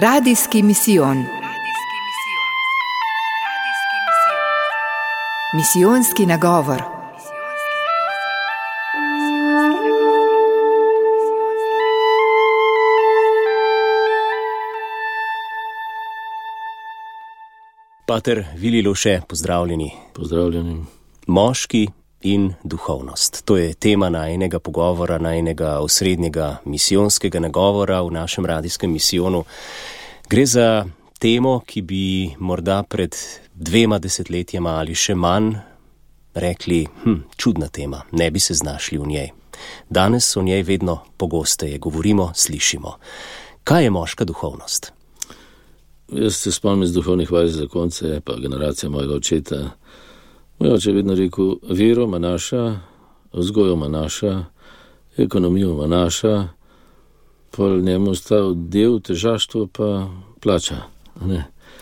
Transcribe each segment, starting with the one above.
Radijski misijon. Misijonski nagovor. Pater Vili Loše, pozdravljeni. Pozdravljeni. Moški in duhovnost. To je tema najnega pogovora, najnega osrednjega misijonskega nagovora v našem radijskem misijonu. Gre za temo, ki bi morda pred dvema desetletjama ali še manj rekli, hm, čudna tema, ne bi se znašli v njej. Danes o njej vedno pogosteje govorimo, slišimo. Kaj je moška duhovnost? Jaz se spomnim iz duhovnih vaj za konce, pa generacija mojega očeta. Moj oče je vedno rekel: vero ima naša, vzgojo ima naša, ekonomijo ima naša, pol njemu ostal del težaštva, pa plača.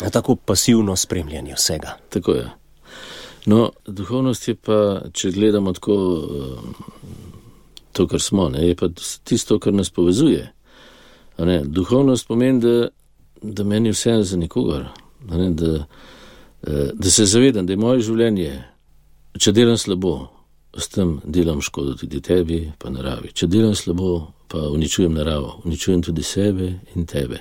A tako pasivno spremljanje vsega. Tako je. No, duhovnost je pa, če gledamo tako, to, kar smo, ne, je pa tisto, kar nas povezuje. Duhovnost pomeni, da, da meni vse za nikogar. Ne, da, da se zavedam, da je moje življenje, če delam slabo, s tem delam škodo tudi tebi, pa naravi. Če delam slabo, pa uničujem naravo, uničujem tudi sebe in tebe.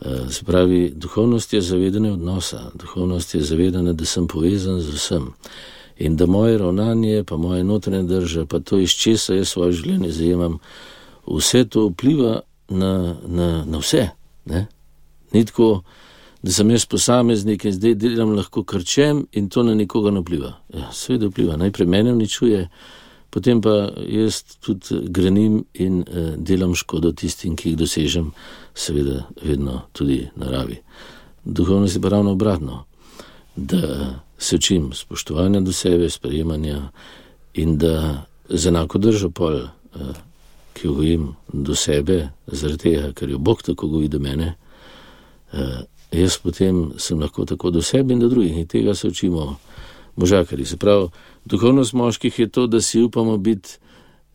Eh, se pravi, duhovnost je zavedanje odnosa, duhovnost je zavedanje, da sem povezan z vsem. In da moje ravnanje, pa moje notranje drže, pa to iz česa jaz svoje življenje zajemam, vse to vpliva na, na, na vse. Ne? Ni tako, da sem jaz posameznik in zdaj delam lahko krčem in to na nikoga ne vpliva. Ja, Sveda vpliva, najprej meni uničuje, potem pa jaz tudi grenim in eh, delam škodo tistim, ki jih dosežem, seveda vedno tudi naravi. Duhovnost je pa ravno obratno, da se učim spoštovanja do sebe, sprejemanja in da z enako držo pol, eh, ki jo gojim do sebe, zaradi tega, ker jo Bog tako goji do mene. Eh, jaz potem sem lahko tako do sebe in do drugih in tega se učimo možakari. Se pravi, duhovnost moških je to, da si upamo biti,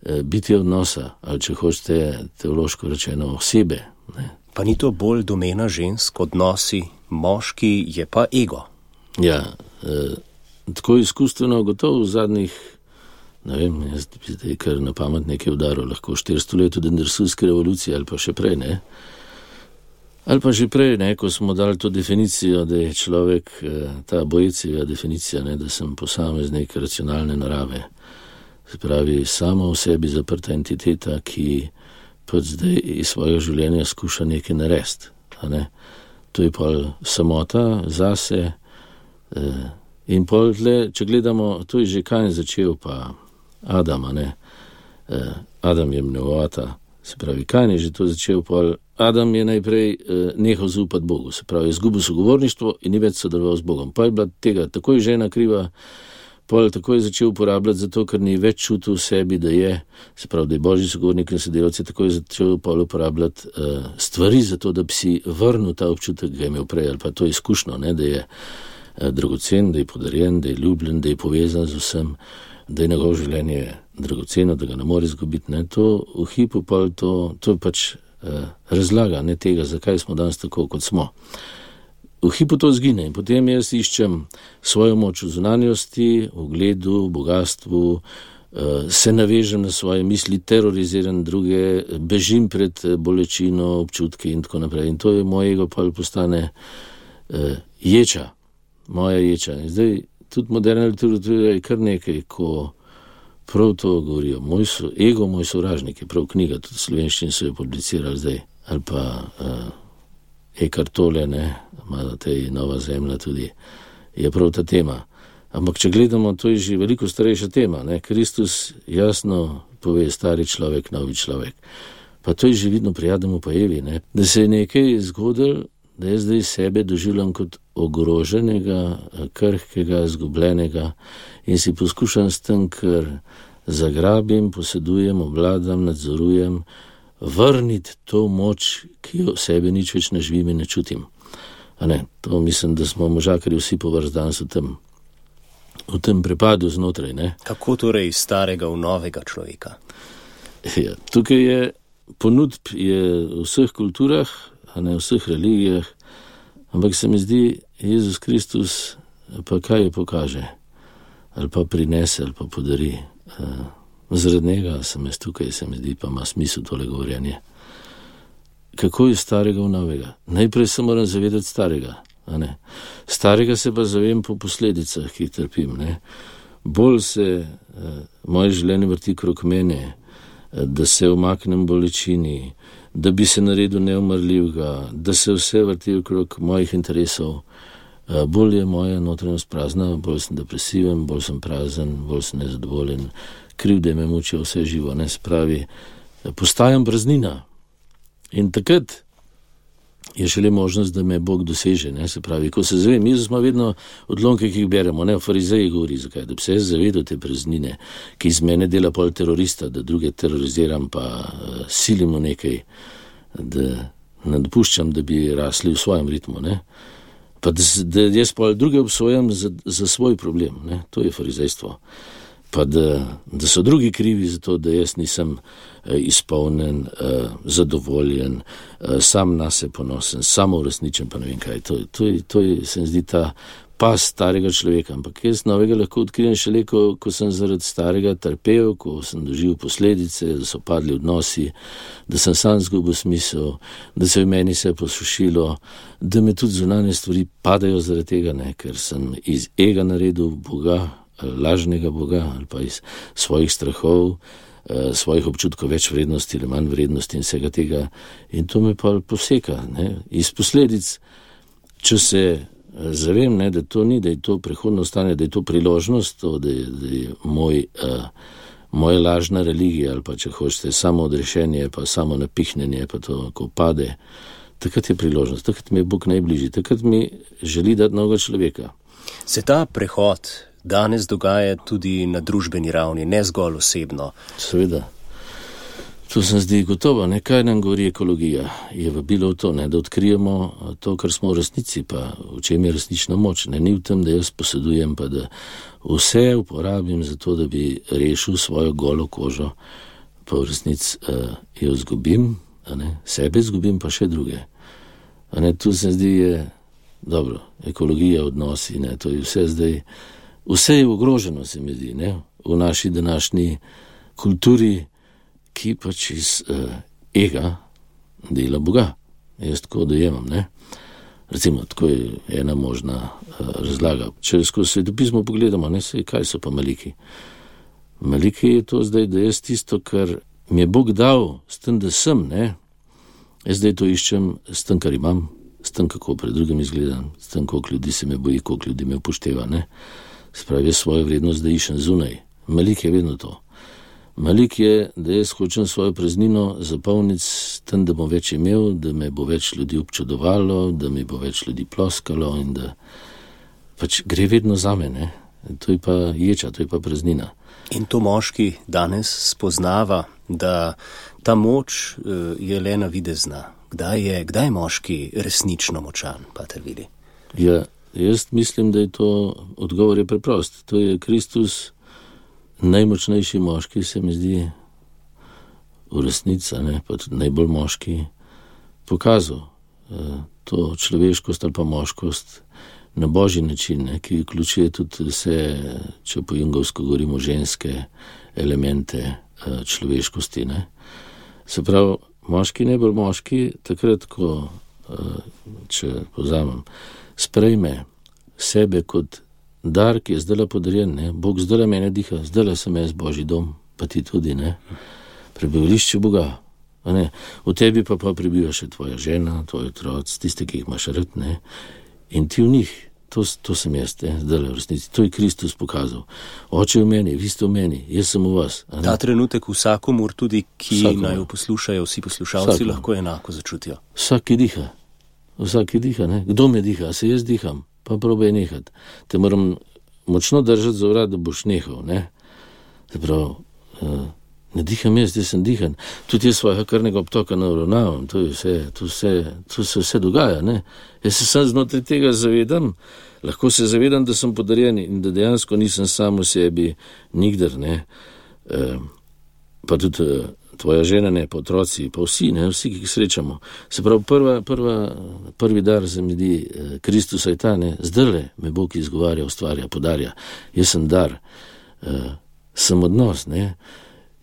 eh, biti odnosa ali če hočete teološko rečeno osebe. Ne. Pa ni to bolj domena žensk, odnosi, moški je pa ego. Ja, eh, tako izkustveno, gotovo v zadnjih, ne vem, jaz bi zdaj kar na pamet nekaj udaril, lahko 400 let od industrijske revolucije ali pa še prej, ne. Ali pa že prej, ne, ko smo dali to definicijo, da je človek eh, ta bojicija definicija, ne, da sem posameznik racionalne narave. Se pravi, samo v sebi zaprta entiteta, ki pač zdaj iz svojega življenja skuša nekaj narediti. Ne. To je pa samota zase. Eh, in pol tle, če gledamo, to je že kaj začel, pa Adam, ne. Eh, Adam je mnovata, se pravi, kaj je že to začel, pol Adam je najprej eh, nehal zaupati Bogu, se pravi, izgubil sogovorništvo in ni več sodeloval z Bogom. Pa je bila tega takoj žena kriva, pol tako je začel uporabljati, zato ker ni več čutil v sebi, da je, se pravi, da je božji sogovornik in sodelavci, tako je začel pol uporabljati uh, stvari za to, da bi si vrnil ta občutek, ki ga je imel prej, ali pa to izkušnjo, ne, da je uh, dragocen, da je podarjen, da je ljubljen, da je povezan z vsem, da je njegovo življenje dragoceno, da ga ne more izgubiti. Ne, to v hipu pa to, to je pač. Eh, razlaga ne tega, zakaj smo danes tako, kot smo. V hipu to zgine in potem jaz iščem svojo moč v zunanjosti, v gledu, v bogatstvu, eh, se navežem na svoje misli, teroriziram druge, bežim pred eh, bolečino, občutki in tako naprej. In to je moj ego, pa postane ječa, moja ječa. In zdaj tudi moderna literatura je kar nekaj, ko prav to govorijo. Moj so, ego, moj sovražnik je prav knjiga, tudi slovenščini so jo publicirali zdaj, ali pa uh, eh, Ekar Tole, ne, malo te nova zemlja tudi, je prav ta tema. Ampak, če gledamo, to je že veliko starejša tema. Ne? Kristus jasno pove, stari človek, novi človek. Pa to je že vidno pri Adamu pa Evi, ne? da se je nekaj zgodilo, da jaz zdaj sebe doživljam kot ogroženega, krhkega, zgubljenega in si poskušam s tem, ker zagrabim, posedujem, obladam, nadzorujem, vrniti to moč, ki jo sebe nič več ne živim in ne čutim. Ne, to mislim, da smo možakari vsi povrst danes v tem, v tem prepadu znotraj. Ne. Kako torej iz starega v novega človeka? Ja, tukaj je ponudb je v vseh kulturah, ne v vseh religijah, ampak se mi zdi, Jezus Kristus pa kaj je pokaže, ali pa prinese, ali pa podari. Uh, zaradi njega sem jaz tukaj, se mi zdi, pa ima smisel tole govorjenje. Kako je starega v novega? Najprej se moram zavedati starega. Starega se pa zavem po posledicah, ki jih trpim. Ne? Bolj se uh, moje življenje vrti krok mene, uh, da se omaknem bolečini, da bi se naredil neumrljivega, da se vse vrti okrog mojih interesov. Uh, bolj je moja notranjost prazna, bolj sem depresiven, bolj sem prazen, bolj sem nezadovoljen, krivde me mučijo vse živo, ne spravi. Postajam praznina. In takrat je šele možnost, da me Bog doseže. Ne? Se pravi, ko se zavem, mi smo vedno odlomke, ki jih beremo, ne o farizeji govori, zakaj, da bi se zavedal te praznine, ki iz mene dela pol terorista, da druge teroriziram, pa uh, silimo nekaj, da ne dopuščam, da bi rasli v svojem ritmu. Ne? Pa da, da jaz pa druge obsojam za, za svoj problem, ne? to je farizejstvo pa da, da so drugi krivi za to, da jaz nisem eh, izpolnjen, eh, zadovoljen, eh, sam na sebe ponosen, samo uresničen, pa ne vem kaj. To, to, to je, se mi zdi, ta pas starega človeka. Ampak jaz novega lahko odkrijem šele, ko, ko sem zaradi starega trpel, ko sem doživel posledice, da so padli odnosi, da sem sam zgubil smisel, da se je v meni vse posušilo, da me tudi zunanje stvari padajo zaradi tega, ne, ker sem iz ega naredil Boga lažnega Boga ali pa iz svojih strahov, eh, svojih občutkov več vrednosti ali manj vrednosti in vsega tega. In to me pa poseka. Ne? Iz posledic, če se eh, zavem, ne, da to ni, da je to prehodno stanje, da je to priložnost, to, da, je, da je moj. Uh, Moja lažna religija, ali pa če hočete, samo odrešenje, pa samo napihnjenje, pa to, ko pade, takrat je priložnost, takrat mi je Bog najbližji, takrat mi želi dati novega človeka. Se ta prehod danes dogaja tudi na družbeni ravni, ne zgolj osebno. Seveda. To se zdi gotovo, ne kaj nam govori ekologija. Je v bilo to, ne, da odkrijemo to, kar smo v resnici, pa v čem je resnična moč. Ne, ni v tem, da jaz posedujem, pa da vse uporabim za to, da bi rešil svojo golo kožo, pa v resnici uh, jo zgubim, ne, sebe zgubim, pa še druge. Ne, tu se zdi, je dobro, ekologija, odnosi, ne, to je vse zdaj. Vse je ogroženo, se mi zdi, ne? v naši današnji kulturi, ki pač iz uh, ega dela Boga. Jaz tako dojemam. Ne? Recimo, tako je ena možna uh, razlaga. Če skozi svetopismo pogledamo, ne se kaj so pa maliki. Maliki je to zdaj, da jaz tisto, kar mi je Bog dal, s tem, da sem, ne? jaz zdaj to iščem, s tem, kar imam, s tem, kako pred drugim izgledam, s tem, koliko ljudi se me boji, koliko ljudi me upošteva spravi svojo vrednost, da iščem zunaj. Malik je vedno to. Malik je, da jaz hočem svojo praznino zapolniti s tem, da bom več imel, da me bo več ljudi občudovalo, da mi bo več ljudi ploskalo in da pač gre vedno za mene. To je pa ječa, to je pa praznina. In to moški danes spoznava, da ta moč uh, je le na videzna. Kdaj je, kdaj je moški resnično močan, pa te vidi? Ja, Jaz mislim, da je to odgovor je preprost. To je Kristus, najmočnejši moški, se mi zdi, v resnici, ne pa najbolj moški, pokazal eh, to človeškost ali pa moškost na božji način, ne, ki vključuje tudi vse, če po jungovsko govorimo, ženske elemente eh, človeškosti. Ne. Se pravi, moški, najbolj moški, takrat, ko, eh, če povzamem, sprejme sebe kot dar, ki je zdaj podarjen, ne? Bog zdaj mene diha, zdaj sem jaz božji dom, pa ti tudi ne. Prebivališče Boga. V tebi pa, pa prebiva še tvoja žena, tvoj otrok, tiste, ki jih imaš rad, ne? in ti v njih. To, to sem jaz, zdaj le v resnici. To je Kristus pokazal. Oče v meni, vi ste v meni, jaz sem v vas. Ta trenutek vsakomur, tudi ki vsakomur. naj jo poslušajo, vsi poslušalci vsakomur. lahko enako začutijo. Vsak, ki diha vsak diha, ne? kdo me diha, se jaz diham, pa probej nehati. Te moram močno držati za vrat, da boš nehal. Ne, Zaprav, uh, ne diham jaz, jaz sem dihan. Tudi jaz svojega krvnega obtoka ne uravnavam, to, to, to se vse dogaja. Ne? Jaz se sam znotraj tega zavedam, lahko se zavedam, da sem podarjen in da dejansko nisem sam v sebi, nikdar ne. Uh, pa tudi. Uh, tvoja žena, ne pa otroci, pa vsi, ne, vsi, ki jih srečamo. Se pravi, prva, prva, prvi dar mi zdi, eh, Kristus je ta, ne, zdrle me Bog izgovarja, ustvarja, podarja. Jaz sem dar, uh, sem odnos, ne.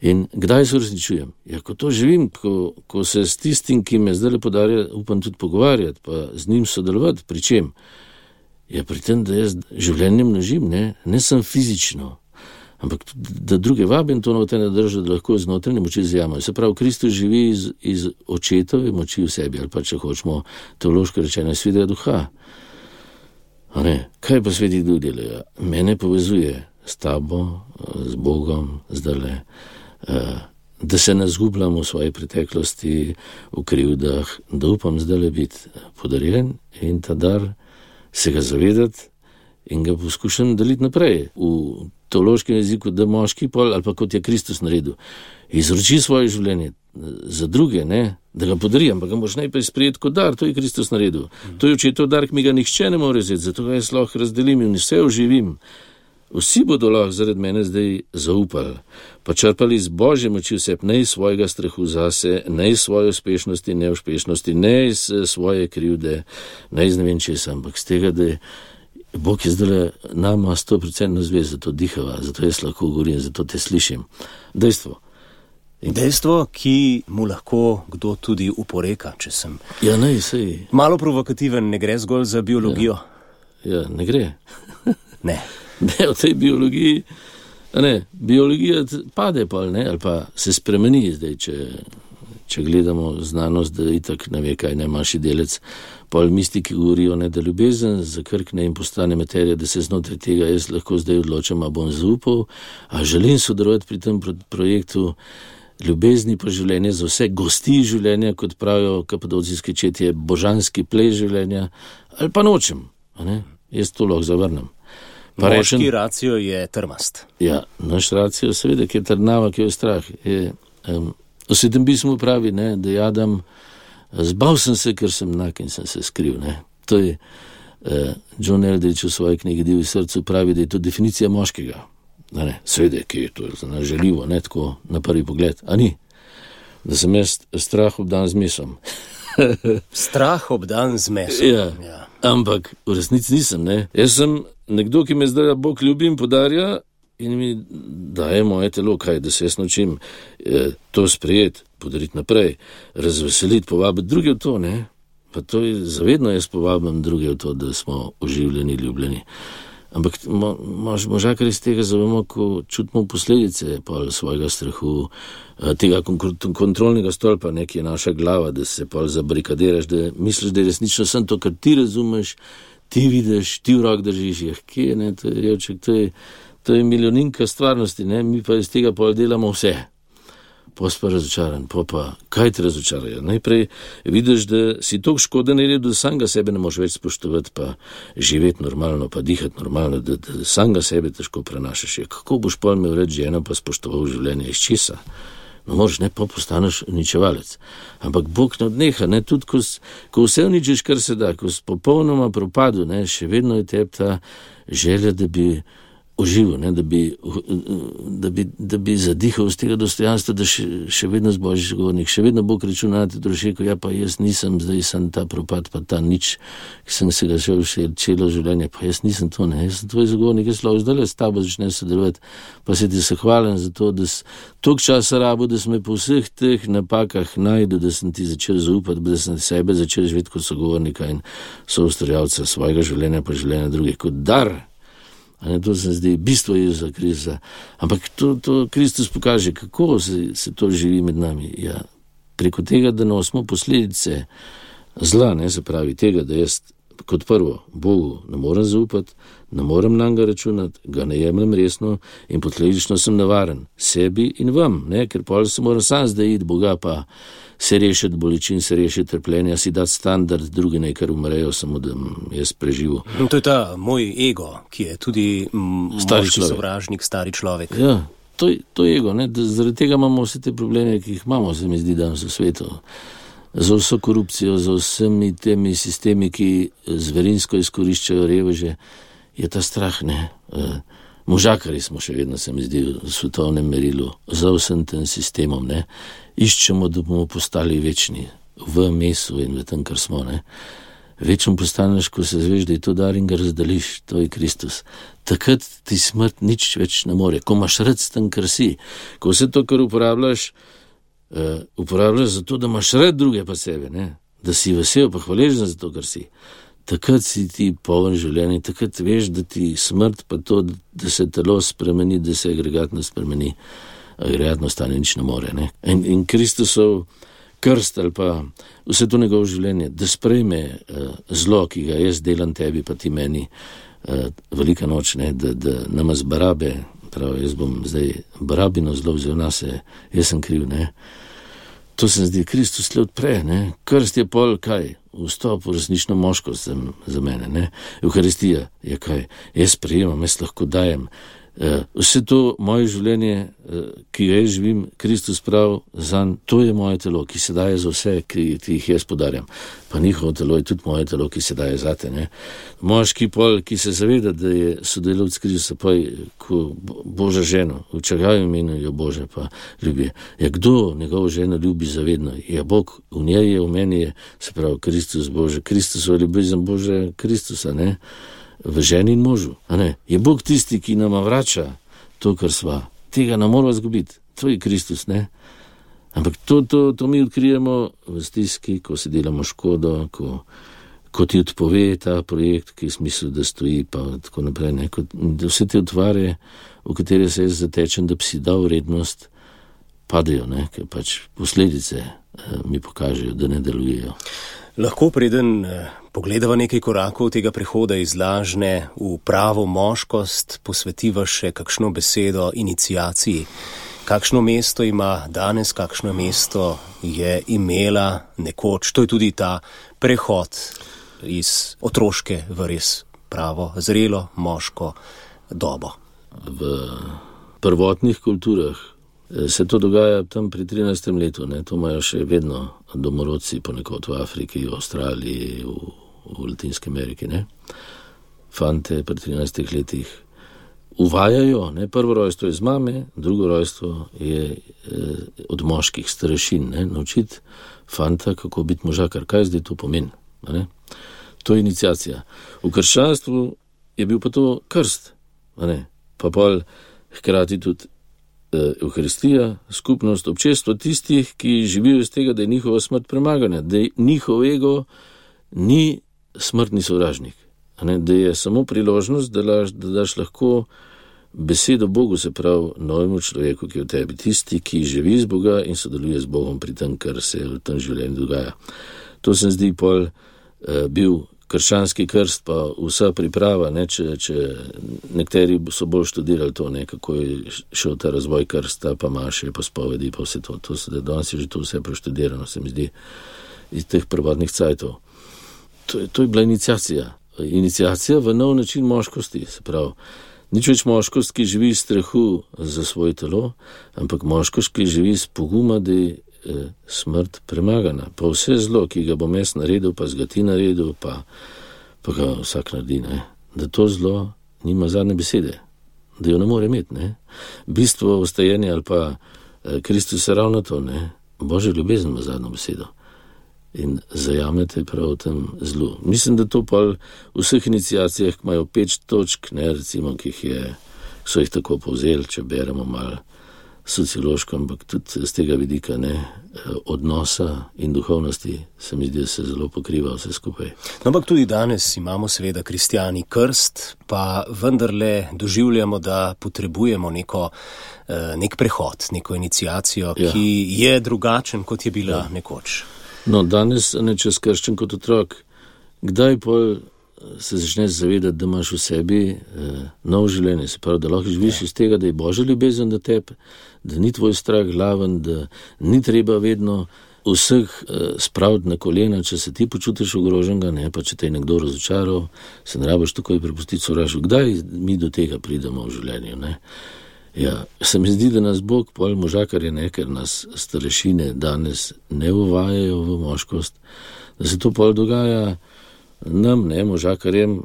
In kdaj se uresničujem? Ja, ko to živim, ko, ko se s tistim, ki me zdaj podarja, upam tudi pogovarjati, pa z njim sodelovati, pri čem? Ja, pri tem, da jaz življenje množim, ne, ne sem fizično, ampak da druge vabim to notranje držo, da lahko z notranje moči zjamajo. Se pravi, Kristus živi iz, iz očetove moči v sebi, ali pa če hočemo teološko rečeno, svetega duha. Kaj pa sveti duh delajo? Mene povezuje s tabo, z Bogom, zdaj le. Uh, da se ne zgubljam v svoji preteklosti, v krivdah, da upam zdaj le biti podarjen in ta dar se ga zavedati in ga poskušam deliti naprej v teološkem jeziku, da moški pol ali pa kot je Kristus naredil, izroči svoje življenje za druge, ne? da ga podari, ampak ga moš najprej sprejeti kot dar, to je Kristus naredil. To je očetov dar, ki mi ga nihče ne more vzeti, zato ga jaz lahko razdelim in vse oživim. Vsi bodo lahko zaradi mene zdaj zaupali, pa črpali iz božje moči vse, ne iz svojega strahu zase, ne iz svoje uspešnosti, ne uspešnosti, ne iz eh, svoje krivde, ne iz ne vem česa, ampak z tega, da je Bog je zdaj nama 100% zvez, zato dihava, zato jaz lahko govorim, zato te slišim. Dejstvo. In dejstvo, ki mu lahko kdo tudi uporeka, če sem. Ja, ne, sej. Malo provokativen, ne gre zgolj za biologijo. Ja, ja ne gre. ne. ne, v tej biologiji, ne, biologija pade pa ne, ali pa se spremeni zdaj, če, če gledamo znanost, da itak ne ve, kaj ne maši delec. Pol mistiki govorijo, ne, da ljubezen zakrkne in postane materija, da se znotraj tega jaz lahko zdaj odločam, a bom zaupal, a želim sodelovati pri tem projektu. Ljubezni pa življenje za vse, gosti življenja, kot pravijo kapadocijski četje, božanski plej življenja, ali pa nočem, jaz to lahko zavrnem. Moški racijo je trmast. Ja, naš racijo, seveda, ki je trnava, ki je strah. Je, um, v sedem pismu pravi, ne, da jadam, zbal sem se, ker sem nak in sem se skril. Ne. To je uh, John Eldridge v svoji knjigi Divi srcu pravi, da je to definicija moškega. Sveda, ki je to nas želivo, ne tako na prvi pogled. A ni, da sem jaz strah obdan z mesom. strah obdan z mesom. Ja. Ja. Ampak v resnici nisem. Ne. Jaz sem nekdo, ki me zdaj Bog ljubi in podarja in mi daje moje telo, kaj da se jaz naučim eh, to sprejeti, podariti naprej, razveseliti, povabiti druge v to. Ne. Pa to je zavedno, jaz povabim druge v to, da smo oživljeni, ljubljeni. Ampak moža, kar iz tega zavemo, ko čutimo posledice svojega strahu, eh, tega kontrolnega stolpa, nekje je naša glava, da se pa zabrikadiraš, da misliš, da je resnično sem to, kar ti razumeš, ti vidiš, ti v rok držiš, je kje, ne, to je revček, to je, to je milijoninka stvarnosti, ne, mi pa iz tega pol delamo vse. Pospa razočaran, pa pa kaj te razočarajo? Najprej vidiš, da si tako škoda naredil, da samega sebe ne moreš več spoštovati, pa živeti normalno, pa dihati normalno, da, da samega sebe težko prenašaš. Kako boš pol imel reči ženo, pa spoštoval življenje iz česa? no, moraš ne pa postaneš uničevalec. Ampak Bog ne odneha, ne tudi ko, ko vse uničiš, kar se da, ko si popolnoma propadu, ne, še vedno je tebi ta želja, da bi užival, da, da, da bi zadihal z tega dostojanstva, da še, še vedno zbožiš govornik, še vedno bo kričal na te družike, ja pa jaz nisem, zdaj sem ta propad, pa ta nič, ki sem se ga šel še celo življenje, pa jaz nisem to, ne, jaz sem tvoj zagovornik, jaz lahko zdaj le s tabo začnem sodelovati, pa se ti zahvalim za to, da si toliko časa rabo, da sem me po vseh teh napakah najdel, da sem ti začel zaupati, da sem sebe začel živeti kot sogovornika in soustrojavca svojega življenja, pa življenja drugih kot dar. Ne, to se zdi bistvo Jezusa Krista. Ampak to, to Kristus pokaže, kako se, se to živi med nami. Ja, preko tega, da nosimo posledice zla, ne se pravi tega, da jaz kot prvo Bogu ne morem zaupati, ne morem na njega računati, ga ne jemljem resno in posledično sem nevaren sebi in vam, ne, ker pa se moram sam zdaj iti, Boga pa se rešiti bolečin, se rešiti trpljenja, si dati standard, drugi nekaj umrejo, samo da jaz preživel. To je ta moj ego, ki je tudi stari sovražnik, stari človek. Ja. To, to je ego, ne? zaradi tega imamo vse te probleme, ki jih imamo, se mi zdi, danes v svetu. Za vso korupcijo, za vsemi temi sistemi, ki zverinsko izkoriščajo reveže, je ta strah. Ne? Možakari smo še vedno, se mi zdi, v svetovnem merilu, za vsem tem sistemom, ne? iščemo, da bomo postali večni v mesu in v tem, kar smo. Ne? Večem postaneš, ko se zveš, da je to dar in ga razdeliš, to je Kristus. Takrat ti smrt nič več ne more, ko imaš rad s tem, kar si. Ko vse to, kar uporabljaš, uh, uporabljaš zato, da imaš rad druge pa sebe, ne? da si vesel, pa hvaležen za to, kar si. Takrat si ti poln življenja, takrat veš, da ti smrt, pa to, da se telo spremeni, da se agregatno spremeni, agregatno stane nič ne more. Ne? In, in Kristusov krst ali pa vse to njegovo življenje, da sprejme uh, zlo, ki ga jaz delam tebi, pa ti meni, uh, velika noč, ne, da, da nama zbarabe, pravi, jaz bom zdaj barabino zlo vzel na se, jaz sem kriv, ne. To se zdi, Kristus le odpre, ne. krst je pol kaj, vstop v resnično moškost za, za mene, ne. Euharistija je kaj, jaz sprejemam, jaz lahko dajem. Eh, vse to moje življenje, eh, ki ga jaz živim, Kristus pravi, zan, to je moje telo, ki se daje za vse, ki, ki jih jaz podarjam. Pa njihovo telo je tudi moje telo, ki se daje za te. Ne? Moški pol, ki se zaveda, da je sodelovec Kristusa, pa je Božja žena, v čagaju imenu jo Bože pa ljubi. Ja, kdo njegovo ženo ljubi zavedno? Ja, Bog v njej je, v meni je, se pravi, Kristus Bože, Kristus v ljubezen Bože, Kristusa, ne? V ženi in možu. Je Bog tisti, ki nam vrača to, kar sva. Tega ne moramo izgubiti, to je Kristus. Ne? Ampak to, to, to mi odkrijemo v stiski, ko se delamo škodo, ko, ko ti odpove ta projekt, ki je smisel, da stoji. Tako naprej, ko, da vse te otvare, v katere se jaz zatečem, da bi si dal vrednost, padejo, ker pač posledice eh, mi pokažejo, da ne delujejo. Lahko preden eh, pogledava nekaj korakov tega prehoda iz lažne v pravo moškost, posvetiva še kakšno besedo inicijaciji. Kakšno mesto ima danes, kakšno mesto je imela nekoč. To je tudi ta prehod iz otroške v res pravo, zrelo moško dobo. V prvotnih kulturah se to dogaja tam pri 13. letu, ne? to imajo še vedno domorodci, ponekod v Afriki, v Avstraliji, v, v Latinski Ameriki. Ne? Fante pri 13 letih uvajajo, ne? prvo rojstvo je z mame, drugo rojstvo je eh, od moških starešin, naučiti fanta, kako biti možakar, kaj zdaj to pomeni. To je inicijacija. V krščanstvu je bil pa to krst, pa pa hkrati tudi Euharistija, skupnost, občestvo tistih, ki živijo iz tega, da je njihova smrt premagana, da njihov ego ni smrtni sovražnik, ne, da je samo priložnost, da, laž, da daš lahko besedo Bogu, se pravi novemu človeku, ki je v tebi, tisti, ki živi z Boga in sodeluje z Bogom pri tem, kar se v tem življenju dogaja. To se zdi pol uh, bil krščanski krst, pa vsa priprava. Ne, če, če nekateri so bolj študirali to, ne, kako je šel ta razvoj krsta, pa maše, pa spovedi, pa vse to. to se, danes je že to vse preštudirano, se mi zdi, iz teh prvotnih cajtov. To, to je bila inicijacija. Inicijacija v nov način moškosti, se pravi. Nič več moškost, ki živi iz strahu za svoje telo, ampak moškost, ki živi iz poguma, da je eh, smrt premagana. Pa vse zlo, ki ga bom jaz naredil, pa zgati naredil, pa, pa ga vsak naredi, ne? da to zlo nima zadnje besede, da jo ne more imeti. Ne? Bistvo ostajanja ali pa eh, Kristus je ravno to, ne? Bože ljubezen ima zadnjo besedo. In zajamete prav tem zlu. Mislim, da to pa v vseh inicijacijah imajo pet točk, ne recimo, ki jih je, so jih tako povzeli, če beremo malo sociološko, ampak tudi z tega vidika ne, eh, odnosa in duhovnosti, se mi zdi, da se zelo pokriva vse skupaj. No, ampak tudi danes imamo seveda kristijani krst, pa vendarle doživljamo, da potrebujemo neko, eh, nek prehod, neko inicijacijo, ja. ki je drugačen, kot je bila ja. nekoč. No, danes ne čez krščen kot otrok. Kdaj pa se začneš zavedati, da imaš v sebi eh, nov življenje, se pravi, da lahko živiš ja. iz tega, da je božja ljubezen do tebe, da ni tvoj strah glaven, da ni treba vedno vseh eh, spraviti na kolena, če se ti počutiš ogroženega, ne pa če te je nekdo razočaral, se ne rabiš takoj prepustiti sovražu. Kdaj mi do tega pridemo v življenju? Ne? Ja, se mi zdi, da nas Bog, pol možakar je nekaj, ker nas starešine danes ne uvajajo v moškost, da se to pol dogaja nam, ne možakarjem,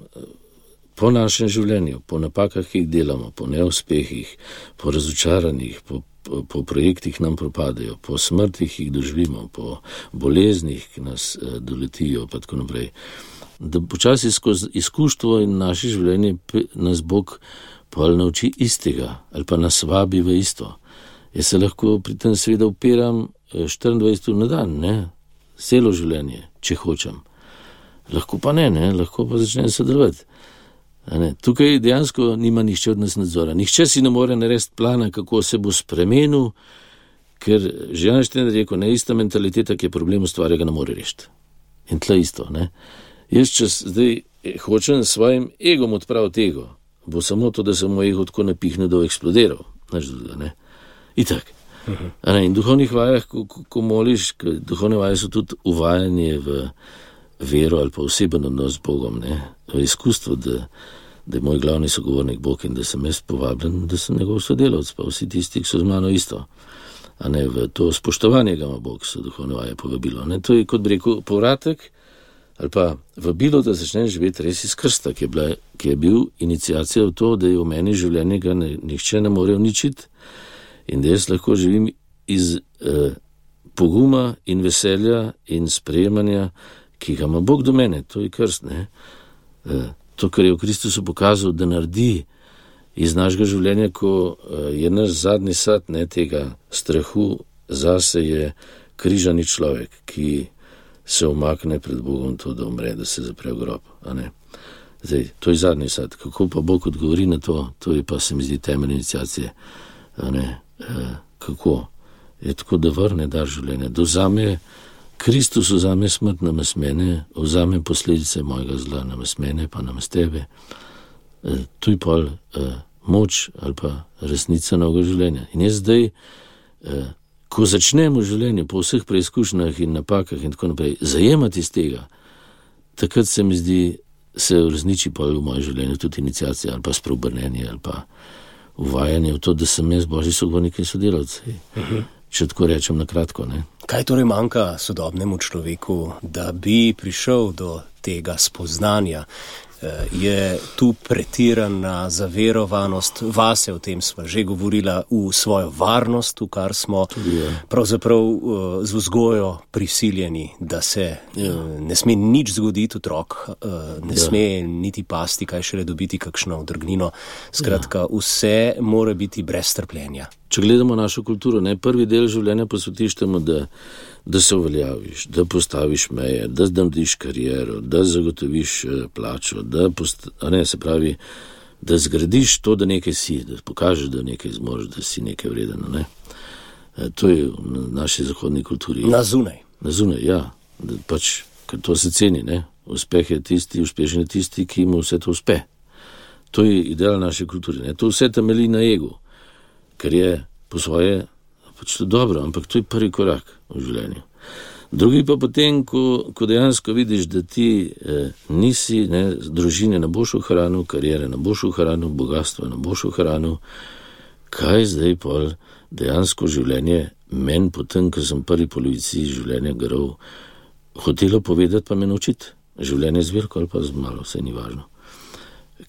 po našem življenju, po napakah, ki jih delamo, po neuspehih, po razočaranjih, po, po, po projektih, ki nam propadajo, po smrtih, ki jih doživimo, po boleznih, ki nas eh, doletijo, in tako naprej. Da počasi skozi izkustvo in naše življenje nas Bog pa nauči istega ali pa nas vabi v isto. Jaz se lahko pri tem seveda upiram 24 eh, ur na dan, ne? celo življenje, če hočem. Lahko pa ne, ne? lahko pa začnem sodelovati. Tukaj dejansko nima nihče od nas nadzora. Nihče si ne more narediti plana, kako se bo spremenil, ker že Einstein je rekel, ne ista mentaliteta, ki je problem ustvarja, ga ne more rešiti. In tle isto. Ne? Jaz, če zdaj hočem s svojim egom odpraviti ego, bo samo to, da se moj ego tako napihne, da bo eksplodiral. Itak. Ne, in duhovnih vajah, ko, ko, ko moliš, duhovne vaje so tudi uvajanje v vero ali pa oseben odnos z Bogom, ne, v izkustvo, da, da je moj glavni sogovornik Bog in da sem jaz povabljen, da sem njegov sodelavec, pa vsi tisti, ki so z mano isto. A ne v to spoštovanje, ga ima Bog, so duhovne vaje povabilo. Ne, to je kot bi rekel povratek ali pa vabilo, da začneš živeti res iz krsta, ki je, bila, ki je bil inicijacija v to, da je v meni življenje ga ne, nihče ne more uničiti in da jaz lahko živim iz eh, poguma in veselja in sprejemanja, ki ga ima Bog do mene, to je krst. Ne? Eh, to, kar je v Kristusu pokazal, da naredi iz našega življenja, ko eh, je naš zadnji sad ne, tega strahu, zase je križani človek, ki se umakne pred Bogom, to, da umre, da se zapre v grob. Zdaj, to je zadnji sad. Kako pa Bog odgovori na to, to je pa se mi zdi temelj inicijacije. Eh, kako je tako, da vrne dar življenje, da vzame Kristus, vzame smrt na mesmene, vzame posledice mojega zla na mesmene, pa na tebe. Eh, tu je pol eh, moč ali pa resnica novega življenja. In jaz zdaj, ko začnemo življenje po vseh preizkušnjah in napakah in tako naprej, zajemati iz tega, takrat se mi zdi, se uresniči pa v mojem življenju tudi inicijacija ali pa sprobrnenje ali pa uvajanje v to, da sem jaz božji sogovornik in sodelavci. Uh mhm. -huh. Če tako rečem na kratko. Ne? Kaj torej manjka sodobnemu človeku, da bi prišel do tega spoznanja, je tu pretirana zaverovanost vase, o tem smo že govorili, v svojo varnost, v kar smo pravzaprav eh, z vzgojo prisiljeni, da se eh, ja. ne sme nič zgoditi, otrok ne ja. sme niti pasti, kaj šele dobiti kakšno odrgnino. Skratka, ja. vse mora biti brez trpljenja. Če gledamo našo kulturo, ne prvi del življenja posvetiš temu, da da se uveljaviš, da postaviš meje, da zdamdiš kariero, da zagotoviš eh, plačo, da, post, ne, se pravi, da zgradiš to, da nekaj si, da pokažeš, da nekaj zmoriš, da si nekaj vreden. Ne. E, to je v naši zahodni kulturi. Na zunaj. Na zunaj, ja, da pač, ker to se ceni, ne. Uspeh je tisti, uspešen je tisti, ki mu vse to uspe. To je ideal naše kulture. Ne. To vse temelji na ego, ker je po svoje pač to dobro, ampak to je prvi korak v življenju. Drugi pa potem, ko, ko dejansko vidiš, da ti eh, nisi, ne, družine ne boš ohranil, karijere ne boš ohranil, bogatstvo ne boš ohranil, kaj zdaj pol dejansko življenje meni, potem, ko sem prvi polovici življenja grov, hotelo povedati, pa me naučiti. Življenje z veliko ali pa z malo, vse ni važno.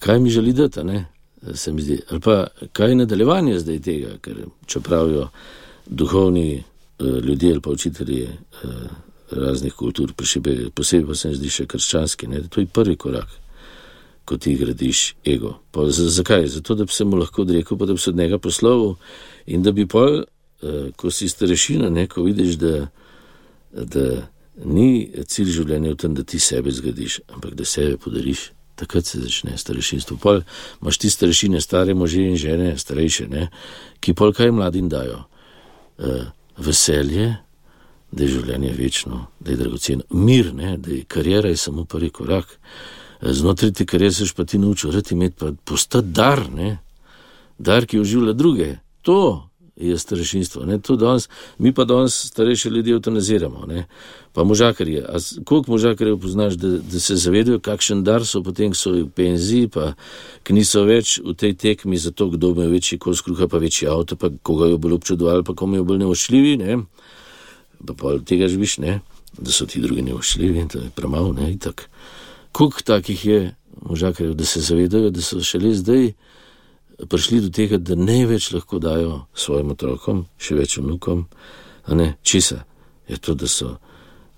Kaj mi želi dati, ne? se mi zdi. Ali pa kaj je nadaljevanje zdaj tega, ker čepravijo duhovni uh, ljudje ali pa učitelji uh, raznih kultur, posebej, pa se mi zdi še krščanski, ne, to je prvi korak, ko ti gradiš ego. Pa, z, zakaj? Zato, da bi se mu lahko odrekel, pa da bi se od njega poslovil in da bi pol, uh, ko si starešina, ne, ko vidiš, da, da ni cilj življenja v tem, da ti sebe zgradiš, ampak da sebe podariš. Takrat se začne starešinstvo. Pol imaš ti starešine, stare može in žene, starejše, ne, ki pol kaj mladim dajo uh, veselje, da je življenje večno, da je dragoceno, mir, ne, da je karijera je samo prvi korak. Eh, znotraj te karijere se pa ti nauči, da ti imeti pa postati dar, ne, dar, ki oživlja druge. To je starešinstvo. Danes, mi pa danes starejše ljudi eutanaziramo, ne? pa možakarje. Koliko možakarjev poznaš, da, da se zavedajo, kakšen dar so potem, ko so v penziji, pa ki niso več v tej tekmi za to, kdo ima večji kos kruha, pa večji avto, pa koga jo bolj občudovali, pa komu jo bolj neošljivi. Ne? Pa pa tega živiš, ne? da so ti drugi neošljivi to je premalo, ne? Koliko takih je možakarjev, da se zavedajo, da so šele zdaj prišli do tega, da ne več lahko dajo svojim otrokom, še več vnukom, a ne česa. Je to, da so,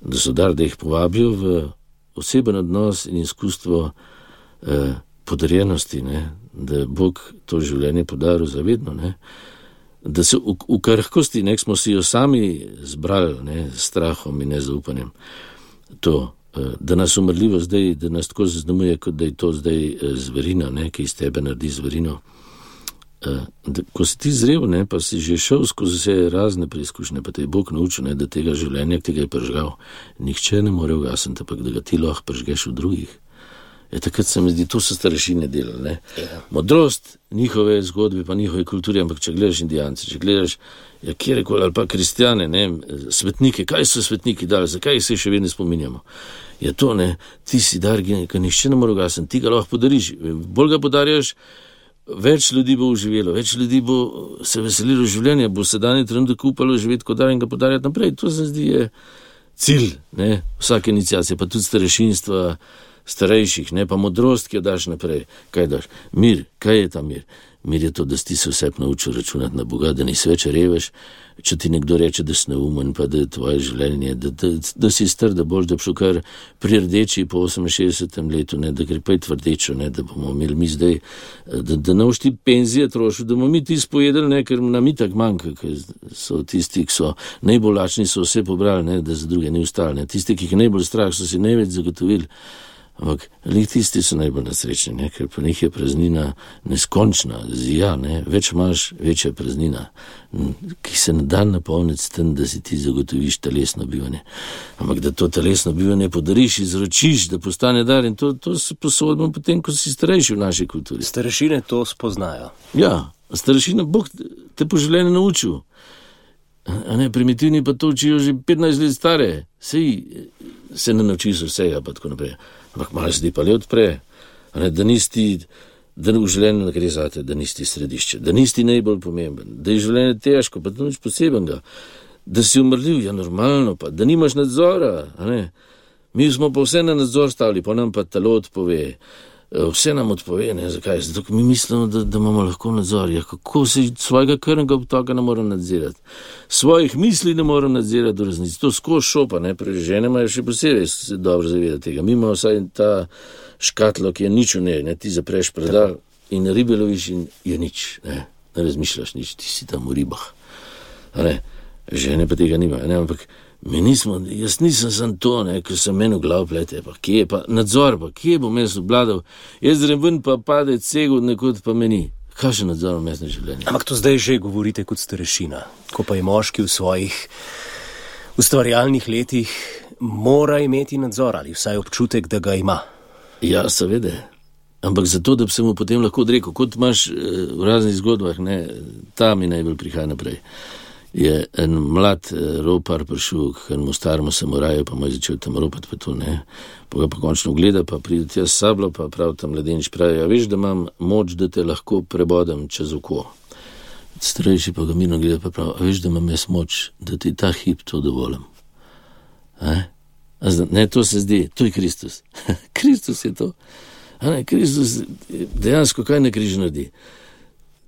da so dar, da jih povabijo v oseben odnos in izkustvo eh, podarjenosti, ne? da je Bog to življenje podaril zavedno. Ne? Da se v, v krhkosti, nek smo si jo sami zbrali, ne, s strahom in nezaupanjem. To, eh, da nas umrljivo zdaj, da nas tako zaznamuje, kot da je to zdaj eh, zverina, ne, ki iz tebe naredi zverino. Eh, ko si ti zrel, ne, pa si že šel skozi vse razne preizkušnje, pa te je Bog naučil, ne, da tega življenja, ki ga je pržgal, nihče ne more ugasniti, ampak da ga ti lahko pržgeš v drugih. Je takrat se mi zdi, to so starešine delali. Ja. Modrost njihove zgodbe, pa njihove kulture, ampak če gledaš indijance, če gledaš ja, kjerkoli ali pa kristijane, ne, svetnike, kaj so svetniki dali, zakaj se še vedno spominjamo. Je to, ne, ti si dar, ki nišče ne more ugasniti, ti ga lahko podariš. Bolj ga podarjaš, več ljudi bo uživelo, več ljudi bo se veselilo življenja, bo se dani trenutek upalo živeti kot dar in ga podarjati naprej. To se zdi je cilj ne, vsake inicijacije, pa tudi starešinstva starejših, ne pa modrost, ki jo daš naprej. Kaj daš? Mir, kaj je ta mir? Mir je to, da si se vse naučil računati na Boga, da nisi več reveš, če ti nekdo reče, da si neumen, pa da je tvoje življenje, da, da, da si str, da boš, da šel kar pri rdeči po 68. letu, ne, da gre pa je tvrdečo, ne, da bomo imeli mi zdaj, da, da ne boš ti penzije trošil, da bomo mi ti spojedali, ne, ker nam itak manjka, ker so tisti, ki so najbolj lačni, so vse pobrali, ne, da za druge ni ustali, tisti, ki jih najbolj strah, so si največ zagotovili. Ampak le tisti so najbolj nesrečni, ne? ker po njih je praznina neskončna, zija, ne? več imaš, večja praznina, ki se ne da napolniti s tem, da si ti zagotoviš telesno bivanje. Ampak da to telesno bivanje podariš, izročiš, da postane dar in to, to se posodimo potem, ko si starejši v naši kulturi. Starešine to spoznajo. Ja, starešina Bog te po življenju naučil. A ne, primitivni pa to učijo že 15 let stare, sej se ne naučiš vsega, pa tako naprej ampak malo zdi pa le odpre, ne, da nisi, da v življenju ne gre za te, da nisi središče, da nisi najbolj pomemben, da je življenje težko, pa nič posebenega, da si umrljiv, ja normalno, pa da nimaš nadzora. Mi smo pa vse na nadzor stavili, pa nam pa telo odpove. Eh, vse nam odpove, ne, zakaj? Zato, mi mislimo, da, da imamo lahko nadzor. Ja, kako se svojega krvnega obtoka ne morem nadzirati? Svojih misli ne morem nadzirati do resnice. To skozi šopa, ne, prežene imajo še posebej se dobro zavedati tega. Mi imamo vsaj ta škatlo, ki je nič v njej, ne, ti zapreš predal in ribe loviš in je nič, ne, ne razmišljaš nič, ti si tam v ribah. Žene pa tega nima, ne, ampak. Mi nismo, jaz nisem za to, ker sem meni v glavu plete, pa kje je pa nadzor, pa kje bom jaz obladal, jaz grem ven pa pade cego nekud pa meni. Kaj še nadzor v mestnem življenju? Ampak to zdaj že govorite kot starešina. Ko pa je moški v svojih ustvarjalnih letih, mora imeti nadzor ali vsaj občutek, da ga ima. Ja, seveda. Ampak zato, da bi se mu potem lahko odrekel, kot imaš eh, v raznih zgodbah, ne, ta mi najbolj prihaja naprej je en mlad eh, ropar prišel k enemu staremu samuraju, pa mu je začel tam ropati, pa to ne. Pa ga pa končno gleda, pa pride tja s sablo, pa prav tam mladenič pravi, ja veš, da imam moč, da te lahko prebodem čez oko. Starejši pa ga mirno gleda, pa pravi, veš, da imam jaz moč, da ti ta hip to dovolim. Ne, to se zdi, to je Kristus. Kristus je to. Ne, Kristus dejansko kaj ne križ naredi.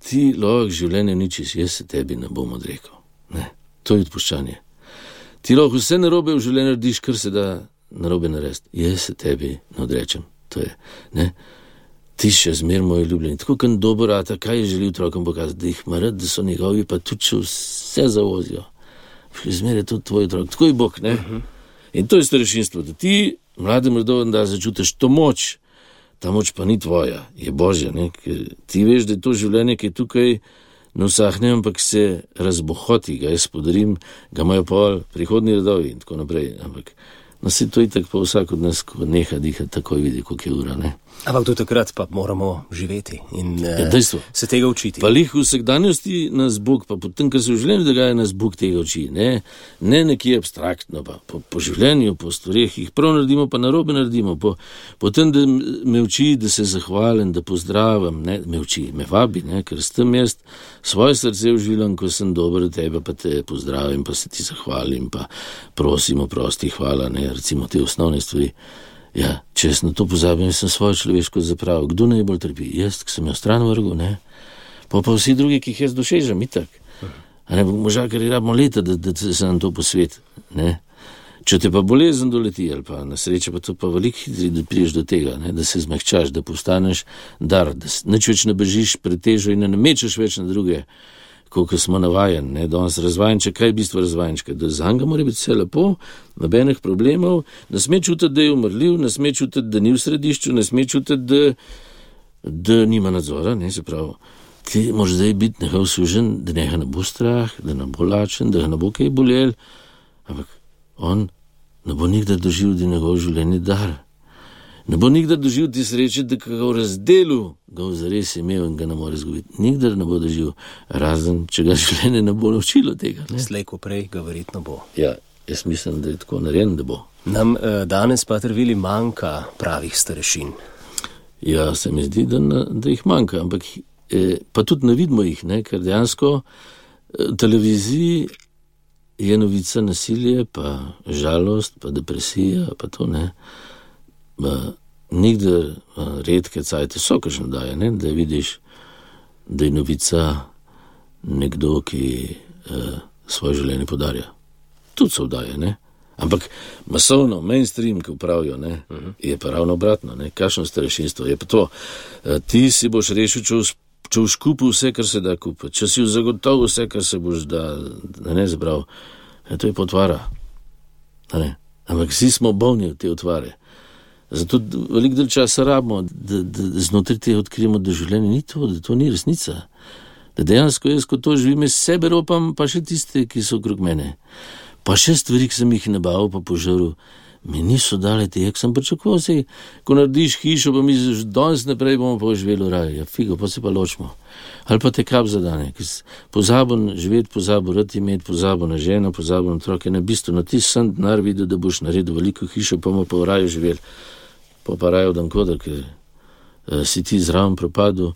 Ti lahko življenje ničiš, jaz se tebi ne bom odrekel. Ne, to je odpuščanje. Ti lahko vse narobe v življenju narediš, kar se da narobe narediti. Jaz se tebi ne odrečem. Je, ne? Ti še zmer moj ljubljen. Tako kot dobro rata, kaj je želel otrokom pokazati, da jih mara, da so njegovi, pa tudi če vse zavozijo. Zmer je to tvoj otrok, tako je Bog. Uh mhm. -huh. In to je starešinstvo, da ti, mladim rodovem, da začutiš to moč. Ta moč pa ni tvoja, je božja. Ti veš, da je to življenje, ki je tukaj ne vsahne, ampak se razbohoti, ga jaz podarim, ga imajo pol prihodni redovi in tako naprej. Ampak no, se to itak pa vsak od nas, ko neha dihati, takoj vidi, koliko je ura. Ne? Ampak do takrat pa moramo živeti in ja, uh, se tega učiti. Pa jih v vsakdanjosti nas Bog, pa potem, kar se v življenju dogaja, nas Bog tega uči. Ne, ne nekje abstraktno, pa po, po življenju, po stvarih, jih prav naredimo, pa narobe naredimo. Po, potem, da me uči, da se zahvalim, da pozdravim, ne, me uči, me vabi, ne, ker s tem jaz svoje srce uživam, ko sem dober tebe, pa te pozdravim, pa se ti zahvalim, pa prosim, oprosti, hvala, ne, recimo te osnovne stvari. Ja, če jaz na to pozabim, sem svojo človeško zapravil. Kdo najbolj trpi? Jaz, ki sem jo stran vrgel, ne. Pa pa vsi drugi, ki jih jaz dosežem, itak. A ne, možakari rabimo leta, da, da se nam to posvet. Ne? Če te pa bolezen doleti, ali pa na srečo, pa to pa veliko hitri, da priješ do tega, ne? da se zmehčaš, da postaneš dar, da neč več ne bežiš pred težo in ne mečeš več na druge, kot smo navajeni, da nas razvajenče, kaj je bistvo razvajenčka, da za njega mora biti vse lepo, nobenih problemov, ne sme čutiti, da je umrljiv, ne sme čutiti, da ni v središču, ne sme čutiti, da, da nima nadzora, ne se pravi. Ti moraš zdaj biti nekaj uslužen, da ne bo strah, da ne bo lačen, da ne bo kaj bolel, ampak on ne bo nikdar doživel, da je njegov življenje dar. Ne bo nikdar doživel ti sreče, da ga v razdelu ga v zares imel in ga ne more izgubiti. Nikdar ne bo doživel, razen če ga življenje ne bo naučilo tega. Slej, ko prej ga verjetno bo. Ja, jaz mislim, da je tako narejen, da bo. Nam eh, danes pa trvili manjka pravih starešin. Ja, se mi zdi, da, da jih manjka, ampak eh, pa tudi ne vidimo jih, ne? ker dejansko eh, televiziji je novica nasilje, pa žalost, pa depresija, pa to ne. Nikdar redke cajte so, kar še daje, ne? da vidiš, da je novica nekdo, ki eh, svoje življenje podarja. Tudi so vdaje, ne. Ampak masovno, mainstream, ki upravijo, ne, uh -huh. je pa ravno obratno, kakšno starešinstvo je pa to. Ti si boš rešil, če uspe če boš kupil vse, kar se da kupiti, če si zagotovil vse, kar se boš da, da ne zbral, je to je potvara. Ampak vsi smo bolni od te otvare. Zato veliko del časa rabimo, da, da, da znotraj tega odkrijemo, da življenje ni to, da to ni resnica. Da dejansko jaz, ko to živim, sebe ropam, pa še tiste, ki so okrog mene. Pa še stvari, ki sem jih nabavil, pa požrl mi niso dali tega, sem pričakoval, se, ko narediš hišo, pa mi že danes naprej bomo pa živeli raj, ja, figo, pa se pa ločimo. Ali pa te kap zadane, ki pozabo živeti, pozabo rati imeti, pozabo na ženo, pozabo na otroke, na bistvo, na ti sem denar videl, da boš naredil veliko hišo, pa bomo pa v raju živeli, pa pa raju dan kodr, ker uh, si ti zraven propadel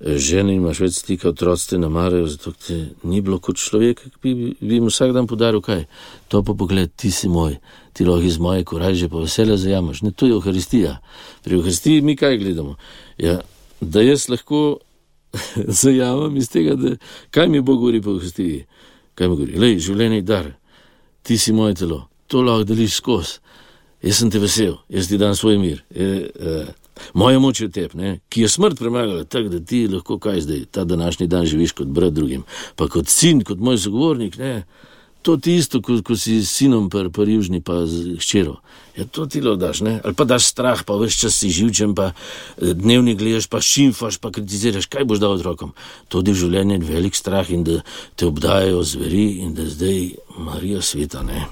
žene imaš več stika, otroci te namarajo, zato ti ni bilo kot človek, ki bi, bi jim vsak dan podaril kaj. To pa pogled, ti si moj, ti lahko iz moje korajže pa vesele zajamaš. Ne, to je Euharistija. Pri Euharistiji mi kaj gledamo? Ja, da jaz lahko zajamem iz tega, da kaj mi Bog govori po Euharistiji. Kaj mi govori? Lej, življenje je dar, ti si moje telo, to lahko deliš skozi. Jaz sem te vesel, jaz ti dam svoj mir. Je, eh, Moja moč je tep, ne? ki je smrt premagala, tako da ti lahko kaj zdaj, ta današnji dan živiš kot brat drugim, pa kot sin, kot moj sogovornik, ne? to ti isto, kot ko si s sinom par, par južni, pa z ščero. Ja, to ti lo daš, ne? ali pa daš strah, pa veš čas si živčen, pa eh, dnevni gledaš, pa šimfaš, pa kritiziraš, kaj boš dal otrokom. To je življenje velik strah in da te obdajajo zveri in da zdaj Marija sveta, ne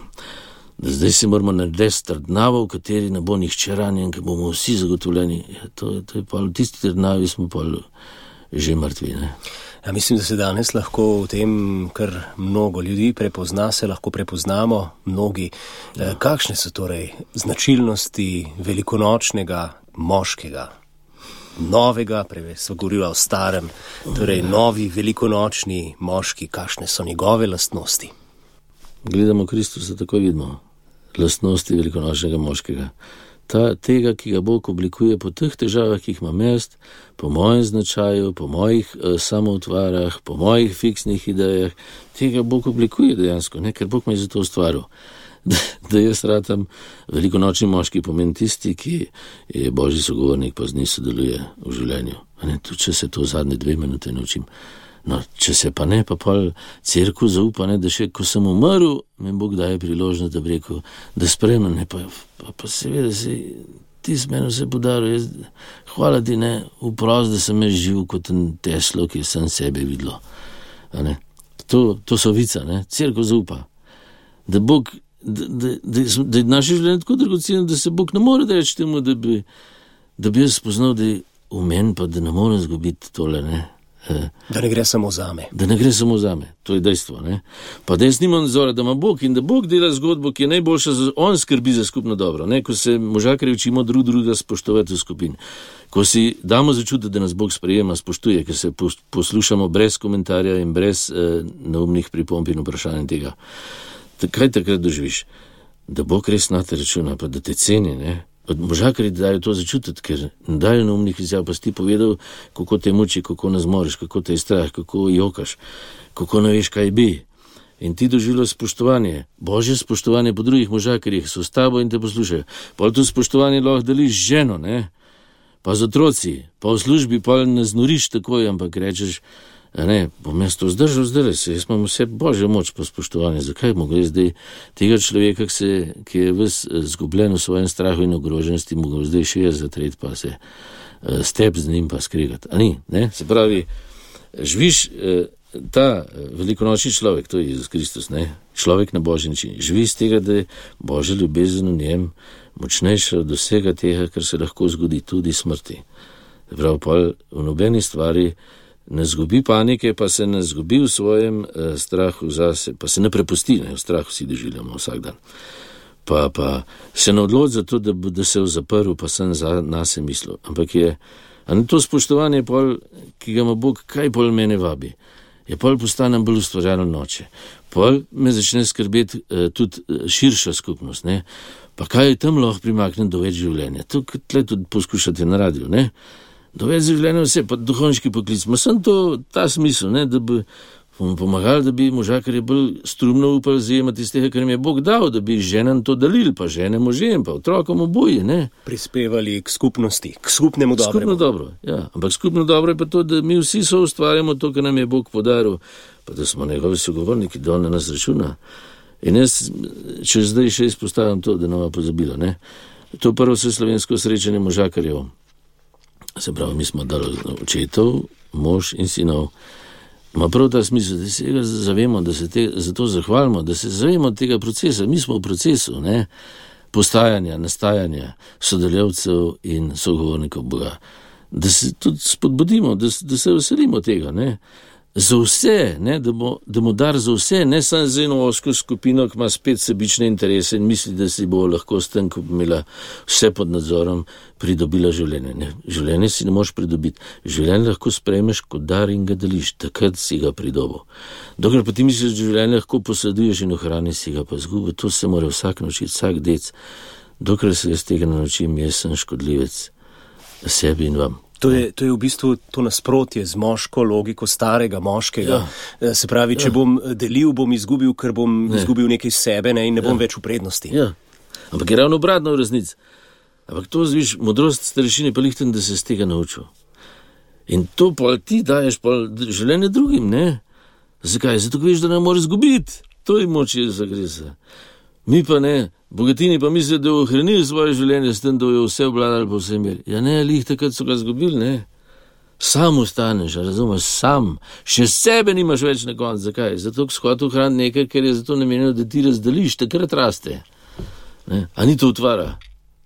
da zdaj si moramo narediti trdnavo, v kateri ne bo nihče ranjen, ker bomo vsi zagotovljeni. Ja, to, to je pa v tisti trdnavi, smo pa že mrtvi. Ja, mislim, da se danes lahko v tem, kar mnogo ljudi prepozna, se lahko prepoznamo, mnogi. Ja. Kakšne so torej značilnosti velikonočnega moškega? Novega, prej smo govorili o starem, torej novi velikonočni moški, kakšne so njegove lastnosti gledamo Kristusa, tako vidimo lastnosti velikonočnega moškega. Ta, tega, ki ga Bog oblikuje po teh težavah, ki jih ima mest, po mojem značaju, po mojih uh, samoutvarah, po mojih fiksnih idejah, tega Bog oblikuje dejansko, ne? ker Bog me je za to ustvaril. Da, da jaz ratam velikonočni moški, pomeni tisti, ki je božji sogovornik, pa z njim sodeluje v življenju. Tudi če se to zadnje dve minute naučim. No, če se pa ne, pa pol crkvu zaupa, ne, da še ko sem umrl, mi Bog daje priložnost, da bi rekel, da spremem, ne pa, pa, pa seveda si ti s menom se podaril, jaz, hvala ti ne, uprost, da sem jaz živ kot en teslo, ki sem sebe videl. To, to so vica, ne, crkva zaupa. Da, Bog, da, da, da, da je naše življenje tako dragoceno, da se Bog ne more reči temu, da bi, da bi jaz spoznal, da je v meni, pa da ne morem zgubiti tole. Ne. Da ne gre samo za me. Da ne gre samo za me, to je dejstvo. Ne? Pa da jaz nimam nadzora, da ima Bog in da Bog dela zgodbo, ki je najboljša, on skrbi za skupno dobro. Ne? Ko se možakari učimo drug drugega spoštovati v skupini, ko si damo začutiti, da nas Bog sprejema, spoštuje, ker se poslušamo brez komentarja in brez eh, neumnih pripomb in vprašanj tega. Kaj takrat doživiš? Da Bog res na te računa, pa da te ceni, ne? Od možakari dajo to začutiti, ker dajo na umnih izjav, pa si ti povedal, kako te muči, kako ne zmoriš, kako te je strah, kako jokaš, kako ne veš, kaj bi. In ti doživljaš spoštovanje, božje spoštovanje po drugih možakarjih, so s tabo in te poslušajo. Pa to spoštovanje lahko deliš z ženo, ne? pa z otroci, pa v službi pa ne znoriš takoj, ampak rečeš, ne, bom jaz to zdržal, zdaj se, jaz imam vse božjo moč pa spoštovanje. Zakaj mu gre zdaj tega človeka, ki, se, ki je ves zgubljen v svojem strahu in ogroženosti, mu ga zdaj še je zatret pa se uh, step z njim pa skrigati. Ani, ne? Se pravi, živiš. Uh, Ta velikonočni človek, to je Jezus Kristus, ne? človek na božji način, živi iz tega, da je božja ljubezen v njem močnejša od vsega tega, kar se lahko zgodi, tudi smrti. Prav pa v nobeni stvari ne zgubi panike, pa se ne zgubi v svojem eh, strahu zase, pa se ne prepusti, ne v strahu si doživljamo vsak dan. Pa, pa se ne odloči za to, da da se v zaprl, pa sem za nas mislil. Ampak je, ne to spoštovanje, pol, ki ga ima Bog, kaj pol mene vabi. Je pol postanem bolj ustvarjalen noče. Pol me začne skrbeti eh, tudi eh, širša skupnost. Ne? Pa kaj je tam lahko primaknem do več življenja? To, kar tudi poskušate na radiju, ne? Do več življenja, vse pa duhovniški poklic. Ma sem to ta smisel, ne, da bi mu pomagali, da bi možakar je bolj strumno upal zajemati iz tega, kar jim je Bog dal, da bi ženam to delili, pa žene možem, pa otrokom oboje, ne. Prispevali k skupnosti, k skupnemu dobremu. Skupno dobro, ja. Ampak skupno dobro je pa to, da mi vsi so ustvarjamo to, kar nam je Bog podaril, pa da smo njegovi sogovorniki, da on na nas računa. In jaz, če zdaj še izpostavljam to, da nam je pozabilo, ne. To prvo vse slovensko srečanje možakarjev. Se pravi, mi smo dali očetov, mož in sinov. Ma prav ta smisel, da se tega zavemo, da se te, za to zahvalimo, da se zavemo tega procesa. Mi smo v procesu ne, postajanja, nastajanja sodelavcev in sogovornikov Boga. Da se tudi spodbudimo, da, da se veselimo tega. Ne za vse, ne, da, bo, da mu dar za vse, ne samo za eno osko skupino, ki ima spet sebične interese in misli, da si bo lahko s tem, ko bo imela vse pod nadzorom, pridobila življenje. Ne, življenje si ne moš pridobiti, življenje lahko sprejmeš kot dar in ga deliš, takrat si ga pridobo. Dokler pa ti misliš, da življenje lahko posleduješ in ohraniš si ga pa zgubi, to se mora vsak naučiti, vsak dec. Dokler se jaz tega naučim, jaz sem škodljivec sebi in vam. To je, to je v bistvu to nasprotje z moško logiko starega moškega. Ja. Se pravi, če ja. bom eh, delil, bom izgubil, ker bom ne. izgubil nekaj sebe ne, in ne bom ja. več v prednosti. Ja. Ampak je ravno obratno v resnici. Ampak to zviš modrost starešine, pa jih tam, da se z tega naučil. In to pa ti daješ pa življenje drugim, ne? Zakaj? Zato, ker veš, da ne moreš izgubiti. To je moč, da se gre za. Mi pa ne, bogatini pa mislijo, da bodo ohranili svoje življenje s tem, da bodo vse obladali po vsem miru. Ja, ne, lih takrat so ga zgubili, ne. Sam ostaneš, razumeš, sam, še sebe nimaš več na koncu. Zakaj? Zato, ker shod ohrani nekaj, ker je zato namenjeno, da ti razdeliš, takrat raste. Ne? A ni to utvara?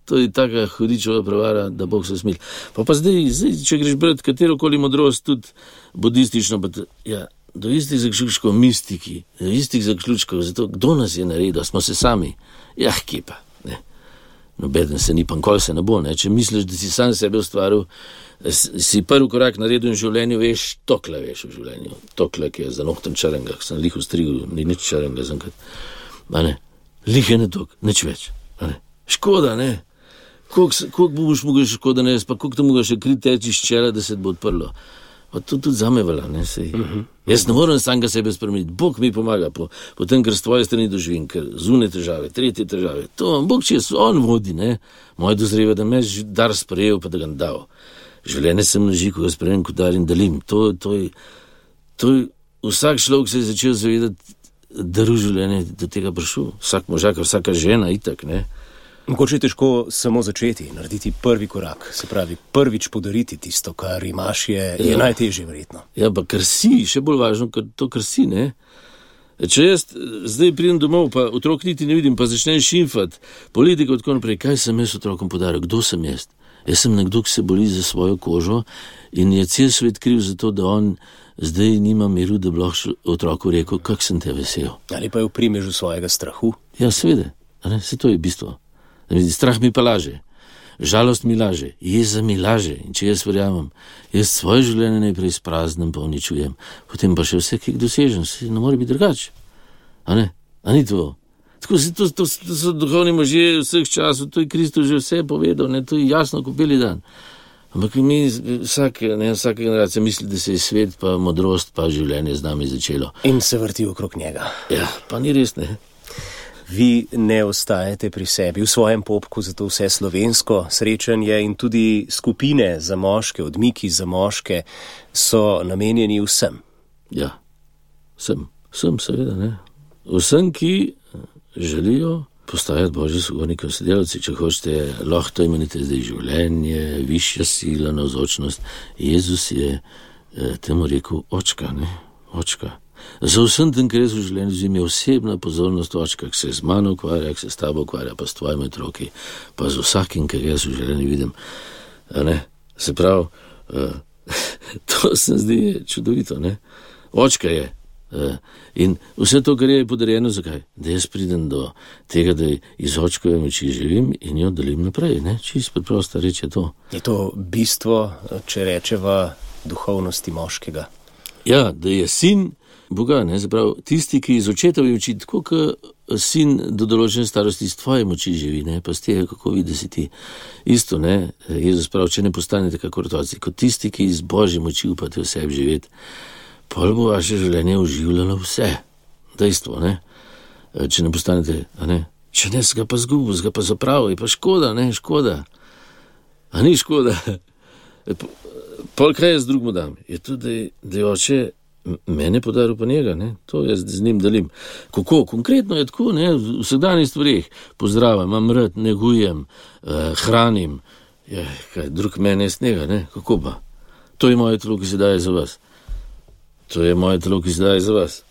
To je taka hudičeva prevara, da Bog se smil. Pa pa zdaj, zdaj če greš brati katero koli modrost, tudi budistično, pa ja, do istih zaključkov mistiki, do istih zaključkov, zato kdo nas je naredil, smo se sami. Ja, kje pa. Nobeden se ni pa, kol se ne bo. Ne? Če misliš, da si sam sebe ustvaril, si prvi korak naredil v življenju, veš, tokle veš v življenju. Tokle, ki je za nohtem črnga, sem lih ustrigel, ni nič črnga, sem kad. Lih je ne tok, nič več. Ne? Škoda, ne. Koliko boš mogel še škoda narediti, pa koliko ti mogo še kri teči iz čela, da se bo odprlo. Pa to tudi zame velja, ne se. Uh -huh. Jaz ne morem samega sebe spremeniti, Bog mi pomaga, po, potem, ker s tvoje strani doživim, ker zune težave, tretje težave. To Bog če se on vodi, ne. Moje dozreva, da me je dar sprejel, pa da ga dal. Življenje sem množi, ko ga sprejemem, ko darim, delim. To, to, je, to je, vsak človek se je začel zavedati, da je življenje do tega prišel. Vsak možak, vsaka žena, itak, ne. Mogoče je težko samo začeti, narediti prvi korak, se pravi, prvič podariti tisto, kar imaš, je, je ja. najtežje, verjetno. Ja, pa kar si, še bolj važno, kot to, kar si. Ne? Če jaz zdaj pridem domov, pa otrok niti ne vidim, pa začnem šimfati, politiko in tako naprej, kaj sem jaz otrokom podaril, kdo sem jaz? Jaz sem nekdo, ki se boli za svojo kožo in je cel svet kriv za to, da on zdaj nima miru, da bi lahko otroku rekel, kak sem te vesel. Ali pa je v primežu svojega strahu? Ja, svede, se to je bistvo. Strah mi pa laže, žalost mi laže, jeza mi laže. In če jaz verjamem, jaz svoje življenje najprej spraznem, pa uničujem, potem pa še vse, ki jih dosežem, se ne more biti drugače. A, a ni to. Tako se to, to, to so duhovni možje vseh časov, to je Kristus že vse povedal, ne, to je jasno, kot beli dan. Ampak mi, vsak, ne, vsaka generacija misli, da se je svet, pa modrost, pa življenje z nami začelo. In se vrti okrog njega. Ja, pa ni res ne. Vi ne ostajate pri sebi v svojem popku, zato vse slovensko srečanje in tudi skupine za moške, odmiki za moške so namenjeni vsem. Ja, vsem, vsem seveda ne. Vsem, ki želijo postajati božji sogovorniki, sodelavci, če hočete, lahko to imenujete zdaj življenje, višja sila, navzočnost. Jezus je eh, temu rekel očka, ne, očka. Za vsem tem, kar je v življenju, z njim je osebna pozornost očka, ki se z mano ukvarja, ki se s tabo ukvarja, pa s tvojimi otroki, pa z vsakim, kar jaz v življenju vidim. Se pravi, uh, to se zdi čudovito, ne. Očka je, Eh, in vse to, kar je podarjeno, zakaj? Da jaz pridem do tega, da iz očkove moči živim in jo delim naprej. Čisto preprosta reč je to. Je to bistvo, če rečeva, duhovnosti moškega? Ja, da je sin Boga, ne zaprav tisti, ki iz očetove oči, tako kot sin do določene starosti iz tvoje moči živi, ne pa z tega, kako vidiš ti. Isto, ne, Jezus pravi, če ne postanete kako otroci, kot tisti, ki iz božje moči upate v sebi živeti pol bo vaše življenje uživljalo vse. Dejstvo, ne? E, če ne postanete, ne? če ne, ga pa zgubi, ga pa zapravi, pa škoda, ne, škoda. A ni škoda. E, pol kaj jaz drugmu dam? Je tudi, da je oče mene podaril pa njega, ne? to jaz z njim delim. Kako? Konkretno je tako, ne? v vsakdanjih stvarih. Pozdravim, imam rad, negujem, eh, hranim. Je, kaj, drug meni je snega, ne? kako pa? To je moje telo, ki se daje za vas. To je moje telo, ki zdaj za vas.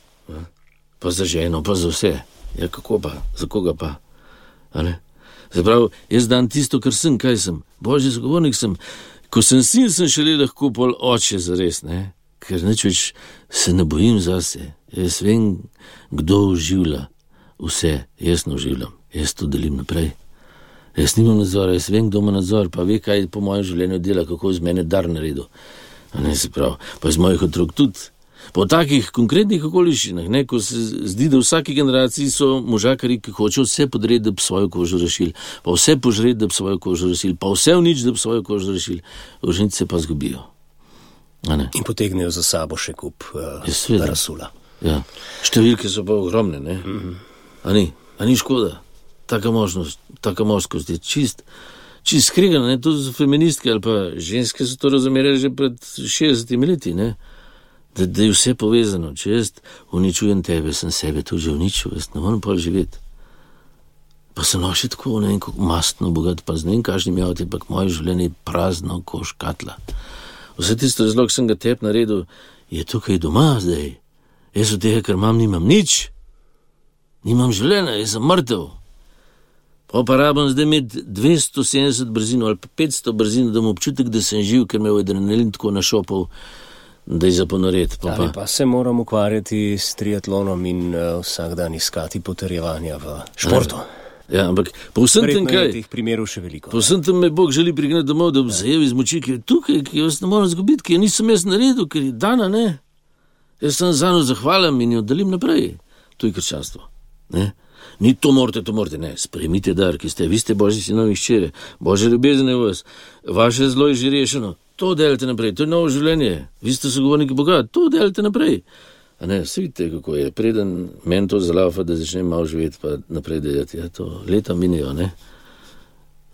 Pa za ženo, pa za vse. Ja, kako pa, za koga pa? Zaprav, jaz dan tisto, kar sem, kaj sem. Božji zagovornik sem. Ko sem sin, sem šele lahko pol oče za res, ne? Ker neč več se ne bojim zase. Jaz vem, kdo uživlja vse, jaz ne uživljam, jaz to delim naprej. Jaz nimam nadzora, jaz vem, kdo ima nadzor, pa ve, kaj po mojem življenju dela, kako z mene dar naredil. Ne, se pravi, pa iz mojih otrok tudi. Po takih konkretnih okoliščinah, ne, ko se zdi, da v vsaki generaciji so možakari, ki hočejo vse podreti, da bi svojo kožo rešili, pa vse požreti, da bi svojo kožo rešili, pa vse v nič, da bi svojo kožo rešili, užnice pa zgubijo. In potegnejo za sabo še kup uh, rasula. Ja. Številke so pa ogromne, ne? Mm -hmm. a, ni? a ni škoda, taka možnost, taka moškost je čist. Čist skregano, to so feministke ali pa ženske, so to razumeli že pred 60 leti. Ne? da, da je vse povezano. Če jaz uničujem tebe, sem sebe tudi že uničil, jaz ne morem pa živeti. Pa sem noši tako, ne vem, kako mastno bogat, pa z ne vem, kažem javti, ampak moje življenje je prazno, ko škatla. Vse tisto razlog sem ga tep naredil, je tukaj doma zdaj. Jaz od tega, ker imam, nimam nič, nimam življenja, jaz sem mrtev. Pa pa rabim zdaj imeti 270 brzin ali 500 brzin, da imam občutek, da sem živ, ker me je adrenalin tako našopal da je za ponoret. Pa, pa. pa se moram ukvarjati s triatlonom in uh, vsak dan iskati potrjevanja v športu. Ja, ampak po vsem tem, kaj teh primerov še veliko. Po vsem tem me Bog želi prignati domov, da bi zajel iz moči, ki je tukaj, ki jaz ne morem zgubiti, ki je nisem jaz naredil, ker je dana ne. Jaz sem za njo zahvalen in jo delim naprej. To je krščanstvo. Ne? Ni to morate, to morate, ne. Sprejmite dar, ki ste, vi ste božji sinovi ščere, božje ljubezen je v vas, vaše zlo je že rešeno to delite naprej, to je novo življenje, vi ste sogovorniki Boga, to delite naprej. A ne, vsi vidite, kako je, preden meni to zalaufa, da začnem malo živeti, pa naprej delati. Ja, to leta minijo, ne.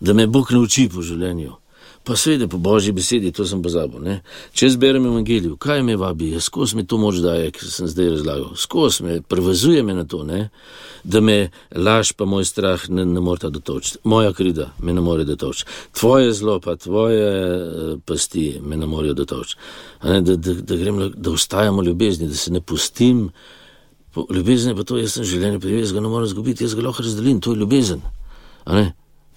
Da me Bog nauči po življenju. Pa seveda po božji besedi, to sem pozabil. Ne? Če zberem evangelijo, kaj me vabi, skozi me to moč daje, ki sem zdaj razlagal, skozi me, prevezuje me na to, ne? da me laž pa moj strah ne, ne more dotočiti, moja krida me ne more dotočiti, tvoje zlo pa tvoje uh, pasti me ne morejo dotočiti. Da, da, da grem, da ostajamo ljubezni, da se ne pustim. Ljubezen je pa to, jaz sem življenje privezan, ga ne morem zgubiti, jaz ga lahko razdelim, to je ljubezen.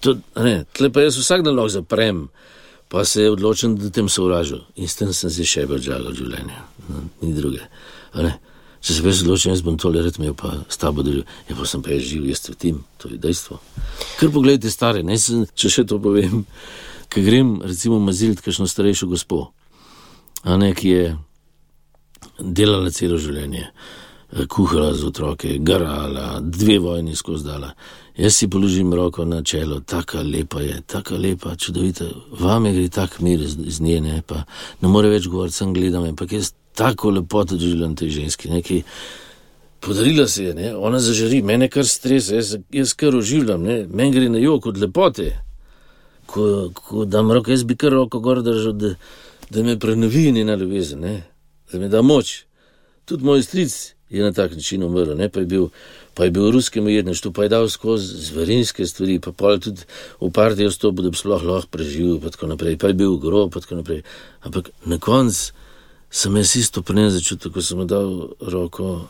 Tle pa jaz vsak dan lahko zaprem pa se je odločil, da tem sovražil in s tem sem si še več žalil življenje, no, ni druge. Če se veš odločil, jaz bom tole red imel, pa s tabo delil, ja pa sem pa jaz živ, jaz svetim, to je dejstvo. Ker pogledajte stare, ne če še to povem, ker grem recimo mazilt kakšno starejšo gospo, a ne, ki je delala celo življenje. eh, kuhala z otroke, garala, dve vojni skozi dala. Jaz si položim roko na čelo, tako lepa je, tako lepa, čudovita. Vame gre tak mir iz, iz njene, pa ne more več govoriti, sem gledam, ampak jaz tako lepoto doživljam te ženske. Nekaj podarila se je, ne? ona zažari, mene kar stresa, jaz, jaz kar oživljam, meni gre na jok od lepote. Ko, ko dam roko, jaz bi kar roko gor držal, da, da me prenovi njena ljubezen, da mi da moč. Tudi moj stric je na tak način umrl, ne? pa je bil. Pa je bil v ruskem ujedništvu, pa je dal skozi zverinske stvari, pa je tudi v partijo stopil, da bi sploh lahko preživel, pa tako naprej, pa je bil grob, pa tako naprej. Ampak na koncu sem jaz isto prej začutil, ko sem mu dal roko,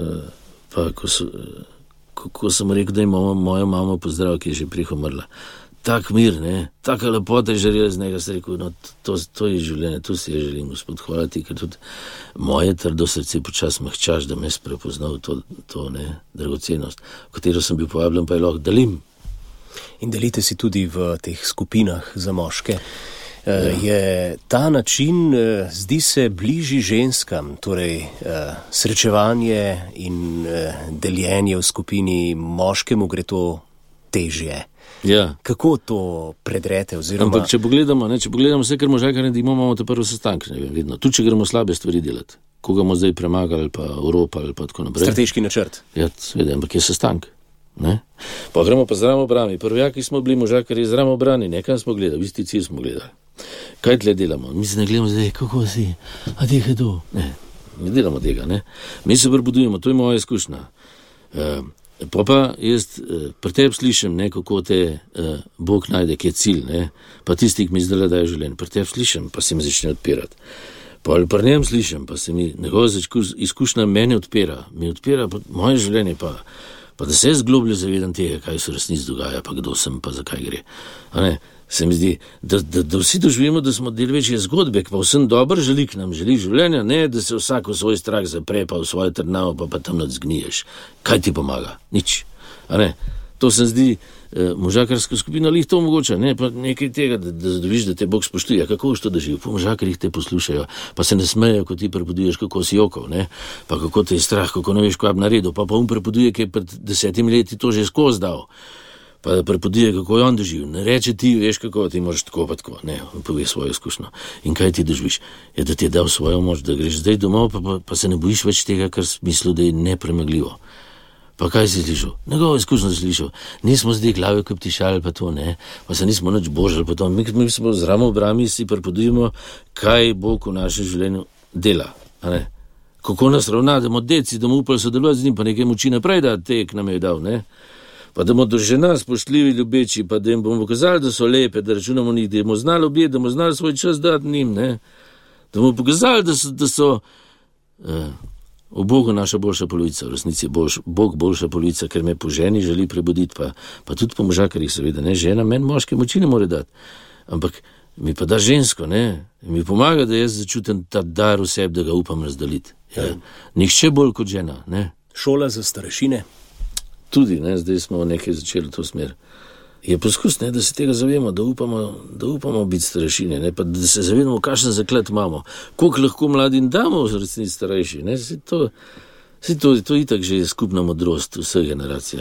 uh, pa ko, so, uh, ko, ko sem rekel, da ima moja mama pozdrav, ki je že prihomrla. Tak mir, ne? taka lepota je žarela z njega, sem rekel, no, to, to je življenje, tu si je želim, gospod, hvala ti, ker tudi moje trdo srce počasi mehčaš, da me je prepoznal to, to ne, dragocenost, katero sem bil povabljen, pa je lahko delim. In delite si tudi v teh skupinah za moške. Ja. Je ta način, eh, zdi se, bližji ženskam, torej eh, srečevanje in eh, deljenje v skupini, moškemu gre to težje. Ja. Kako to predrete? Oziroma... Ampak, če pogledamo, ne, če pogledamo vse, kar možje, kar naredimo, imamo te prve sestanke, ne vem, tu če gremo slabe stvari delati, koga bomo zdaj premagali, pa Evropa ali pa tako naprej. Strateški načrt. Ja, seveda, ampak je sestank. Ne? Pa gremo pa zraven obrani. Prvjaki smo bili možakari zraven obrani, nekaj smo gledali, isti cilj smo gledali. Kaj tle delamo? Mi se ne gledamo zdaj, kako si, a ti je to. Ne, ne delamo tega, ne. Mi se prebudujemo, to je moja izkušnja. Uh, pa pa jaz uh, pri tebi slišim, ne, kako te uh, Bog najde, ki je cilj, ne. pa tisti, ki mi zdaj daje življenje. Pri tebi slišim, pa se mi začne odpirati. Pa ali pri njem slišim, pa se mi njegova izkušnja meni odpira, mi odpira moje življenje pa pa da se jaz globlje zavedam tega, kaj se v resnici dogaja, pa kdo sem, pa zakaj gre. Se mi zdi, da, da, da vsi doživimo, da smo del večje zgodbe, pa vsem dobro želi k nam, želi življenja, ne da se vsak v svoj strah zapre, pa v svojo trnavo, pa, pa tam nadzgniješ. Kaj ti pomaga? Nič. To se zdi eh, možakarska skupina, ali to omogoča, ne pa nekaj tega, da, da dobiš, da te Bog spoštuje. Kako boš to doživel? Po možakarjih te poslušajo, pa se ne smejo, ko ti prepoduješ, kako si okov, ne? pa kako te je strah, kako ne veš, kaj bi naredil. Pa pa um prepoduje, ki je pred desetimi leti to že skozi dal. Pa da prepoduje, kako je on doživel. Ne reče ti, veš kako ti moraš tako pa tako, ne, pove svojo izkušnjo. In kaj ti doživiš? Je, da ti je dal svojo moč, da greš zdaj domov, pa, pa, pa se ne bojiš več tega, kar misliš, da je nepremagljivo. Pa kaj si slišal? Njegovo izkušnjo si slišal. Nismo zdaj glave, kot tišali, pa to ne, pa se nismo nič božali. Mi, mi smo z ramo v brami si prepodujemo, kaj Bog v našem življenju dela. Kako nas ravna, da bomo deci, da bomo upali sodelovati z njim, pa nekaj moči naprej, da te k nam je dal. Ne? Pa da bomo do žena spoštljivi, ljubeči, pa da jim bomo pokazali, da so lepe, da računamo njih, da bomo znali objeti, da bomo znali svoj čas dati njim. Ne? Da bomo pokazali, da so. Da so uh, V Bogu naša boljša polovica, v resnici je bož, Bog boljša polovica, ker me po ženi želi prebuditi, pa, pa tudi po možakarjih, seveda, ne žena, meni moške moči ne more dati. Ampak mi pa da žensko, ne, mi pomaga, da jaz začutim ta dar v sebi, da ga upam razdaliti. Ja. Ja. Nihče bolj kot žena. Ne. Šola za starešine. Tudi, ne, zdaj smo nekaj začeli v to smer je poskus, ne, da se tega zavemo, da upamo, da upamo biti starejši, da se zavedamo, kakšen zaklet imamo, koliko lahko mladim damo, resnici starejši. Ne, to, to, to je itak že skupna modrost vseh generacij.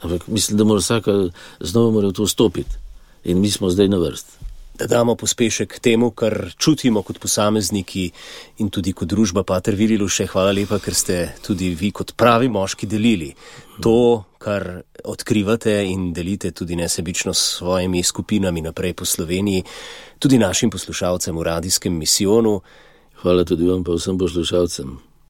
Ampak mislim, da mora vsaka znova mora v to stopiti in mi smo zdaj na vrsti da damo pospešek temu, kar čutimo kot posamezniki in tudi kot družba. Pater Virilu, še hvala lepa, ker ste tudi vi kot pravi moški delili to, kar odkrivate in delite tudi nesebično s svojimi skupinami naprej po Sloveniji, tudi našim poslušalcem v radijskem misijonu. Hvala tudi vam, pa vsem poslušalcem.